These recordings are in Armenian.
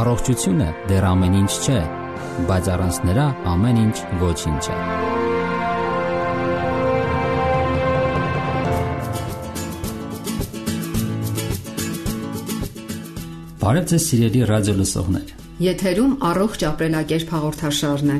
Առողջությունը դեռ ամեն ինչ չէ, բայց առանց նրա ամեն ինչ ոչինչ է։ Բարև ձեզ սիրելի ռադիո լսողներ։ Եթերում առողջ ապրելակերպ հաղորդաշարն է։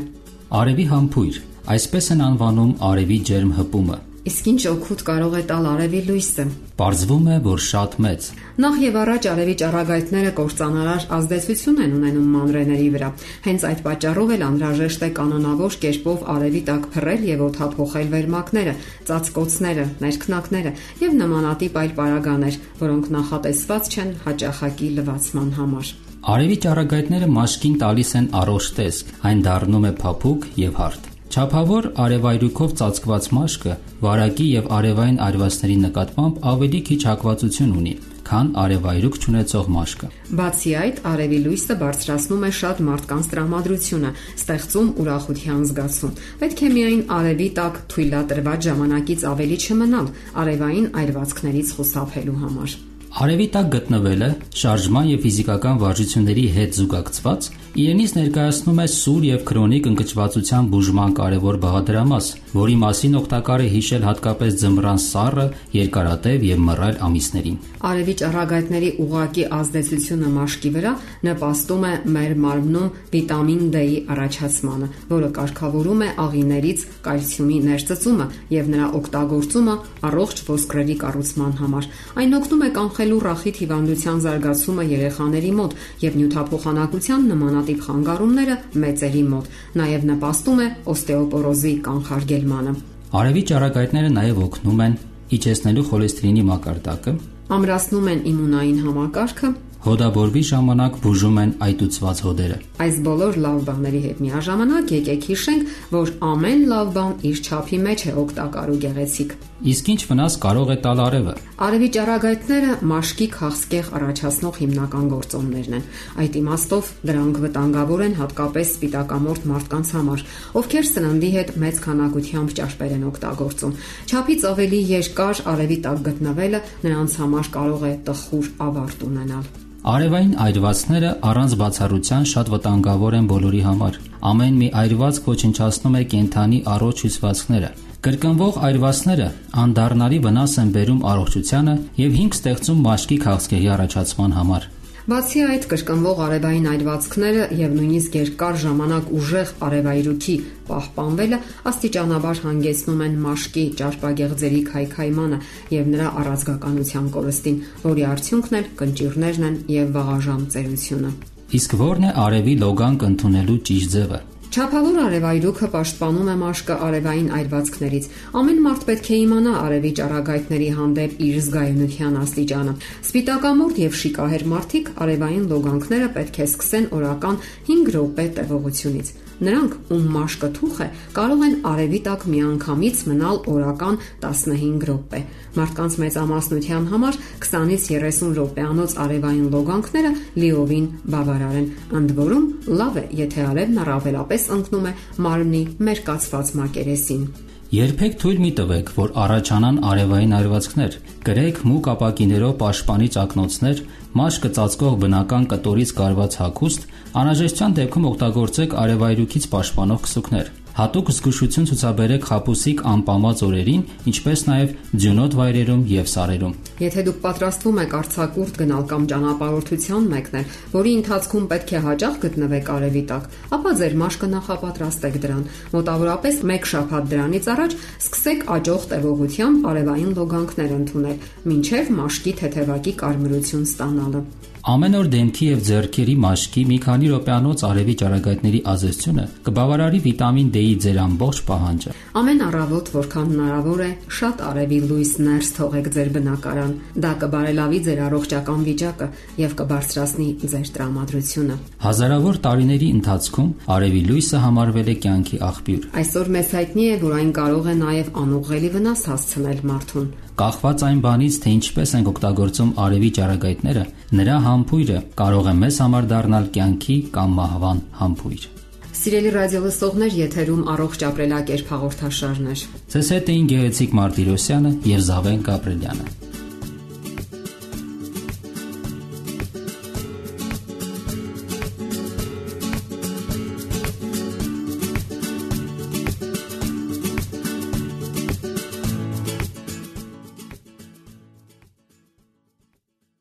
Արևի համբույր, այսպես են անվանում արևի ջերմ հպումը։ Իսկ ինչ օգուտ կարող է տալ արևի լույսը։ Պարզվում է, որ շատ մեծ։ Նախ եւ առաջ արևի ճառագայթները կործանարար ազդեցություն են ունենում մանրեների վրա։ Հենց այդ պատճառով էլ անհրաժեշտ է կանոնավոր կերպով արևի տակ փռել եւ օթափողել վերմակները, ծածկոցները, ներքնակները եւ նմանատիպ այլ պարագաներ, որոնք նախատեսված չեն հաճախակի լվացման համար։ Արևի ճառագայթները մաշկին տալիս են առողջ տեսք, այն դառնում է փափուկ եւ հարթ։ Չափավոր արևայրուքով ծածկված մաշկը վարակի եւ արևային այրվածների նկատմամբ ավելի քիչ հակվածություն ունի, քան արևայրուք չունեցող մաշկը։ Բացի այդ, արևի լույսը բարձրացնում է շատ մարդկանց տրամադրությունը, ստեղծում ուրախության զգացում։ Պետք է միայն արևի տակ թույլատրված ժամանակից ավելի չմնալ արևային այրվածքներից խուսափելու համար։ Արևի տակ գտնվելը շարժման եւ ֆիզիկական վարժությունների հետ զուգակցված իրենից ներկայացնում է սուր եւ քրոնիկ ընկճվածության բուժման կարևոր բաղադրամաս, որի մասին օգտակար է հիշել հատկապես ձմռան սառը, երկարատև եւ մռայլ ամիսներին։ Արևի ճառագայթների ուղակի ազդեցությունը մաշկի վրա նպաստում է մեր մարմնում վիտամին D-ի առաջացմանը, որը կարգավորում է աղիներից կալցիումի ներծծումը եւ նրա օգտագործումը առողջ ոսկրերի կառուցման համար։ Այն օգնում է կանխ կանխելու ռախիտ հիվանդության զարգացումը երեխաների մոտ եւ նյութափոխանակության նմանատիպ խանգարումները մեծերի մոտ։ Նաեւ նպաստում է օստեոպորոզի կանխարգելմանը։ Արևի ճառագայթները նաեւ օգնում են իջեցնելու խոլեստերինի մակարդակը, ամրացնում են իմունային համակարգը, հոդաբորբի ժամանակ բուժում են այտուցված հոդերը։ Այս բոլոր լավ բաների հետ միաժամանակ եկեք հիշենք, որ ամեն լավ բան իր չափի մեջ է օգտակար ու գեղեցիկ։ Իսկ ինչ վնաս կարող է տալ արևը։ Արևի ճառագայթները մաշկի քաղցկեղ առաջացնող հիմնական գործոններն են։ Այդ իմաստով դրանք վտանգավոր են հատկապես սպիտակամորթ մարդկանց համար, ովքեր սննդի հետ մեծ քանակությամբ ճարպեր են օգտագործում։ Չափից ավելի երկար արևի տակ գտնվելը նրանց համար կարող է տխուր ավարտ ունենալ։ Արևային այրվածքները առանց բացառության շատ վտանգավոր են բոլորի համար։ Ամեն մի այրվածք ոչնչացնում է կենթանի առողջ հյուսվածքները։ Կրկնվող այրվածքները անդառնալի վնաս են բերում առողջությանը եւ հիմք ստեղծում մաշկի քաղցկեղի առաջացման համար։ Բացի այդ, կրկնվող արևային այրվածքները եւ նույնիսկ երկար ժամանակ ուժեղ արևայրուքի պահպանվելը աստիճանաբար հանգեցնում են մաշկի ճարպագեղձերի քայքայմանը եւ նրա առազգականության կորստին, որի արդյունքն էլ կնճիռներն են եւ վաղաժամ ծերությունը։ Իսկ ո՞րն է արևի լոգանք ընդունելու ճիշտ ձևը։ Չափավոր արևայրուքը պաշտպանում է մաշկը արևային այրվածքներից։ Ամեն մարդ պետք է իմանա արևի ճառագայթների հանդեպ իր զգայունության աստիճանը։ Սպիտակամորթ եւ շիկահեր մարդիկ արևային լոգանքները պետք է սկսեն օրական 5 րոպե տևողությունից։ Նրանք, ում մաշկը թուխ է, կարող են արևի տակ միանգամից մնալ օրական 15 րոպե։ Մարդկանց մեծամասնության համար 20-ից 30 րոպեանոց արևային լոգանքները լիովին բավարար են։ Ընդ որում, լավ է, եթե արևն առավելապես ընկնում է մարմնի մերկացված մակերեսին։ Երբեք թույլ մի տվեք, որ առաջանան արևային այրվածքներ։ Գրեք մուկ ապակիներով պաշտպանիչ ակնոցներ, մաշկը ծածկող բնական կտորից կարված հագուստ, անհրաժեշտության դեպքում օգտագործեք արևայրուքից պաշտպանող քսուկներ։ Հատուկ զգուշություն ցուցաբերեք խապուսիկ անպամած օրերին, ինչպես նաև ձյունոտ վայրերում եւ սարերում։ Եթե դուք պատրաստվում եք արցակուրտ գնալ կամ ճանապարհորդության մեկնել, որի ընթացքում պետք է հաճախ գտնվեք արևի տակ, ապա ձեր մաշկը նախապատրաստեք դրան։ Մոտավորապես 1 շաբաթ դրանից առաջ սկսեք աճող տևողությամբ արևային լոգանքներ ընդունել, մինչև մաշկի թեթևակի կարմրություն ստանալը։ Ամեն օր դեմքի եւ ձեռքերի մաշկի մի քանի րոպեանոց արևի ճառագայթների ազդեցությունը կբավարարի վիտամին D-ի ձեր ամբողջ պահանջը։ Ամեն առավոտ, որքան հնարավոր է, շատ արևի լույս ներս թողեք ձեր բնակարան։ Դա կբարելավի ձեր առողջական վիճակը եւ կբարձրացնի ձեր տրամադրությունը։ Հազարավոր տարիների ընթացքում արևի լույսը համարվել է կյանքի աղբյուր։ Այսօր մեզ հայտնի է, որ այն կարող է նաեւ անուղղելի վնաս հասցնել մարդուն։ Կախված այն բանից, թե ինչպես ենք օգտագործում արևի ճառագայթները, նրա համբույրը կարող է մեզ համար դառնալ կյանքի կամ մահվան համբույր։ Սիրելի ռադիոլսողներ, եթերում առողջ ապրելակերպ հաղորդաշարներ։ Ձեզ հետ էին Գեղեցիկ Մարտիրոսյանը եւ Զավեն Գաբրելյանը։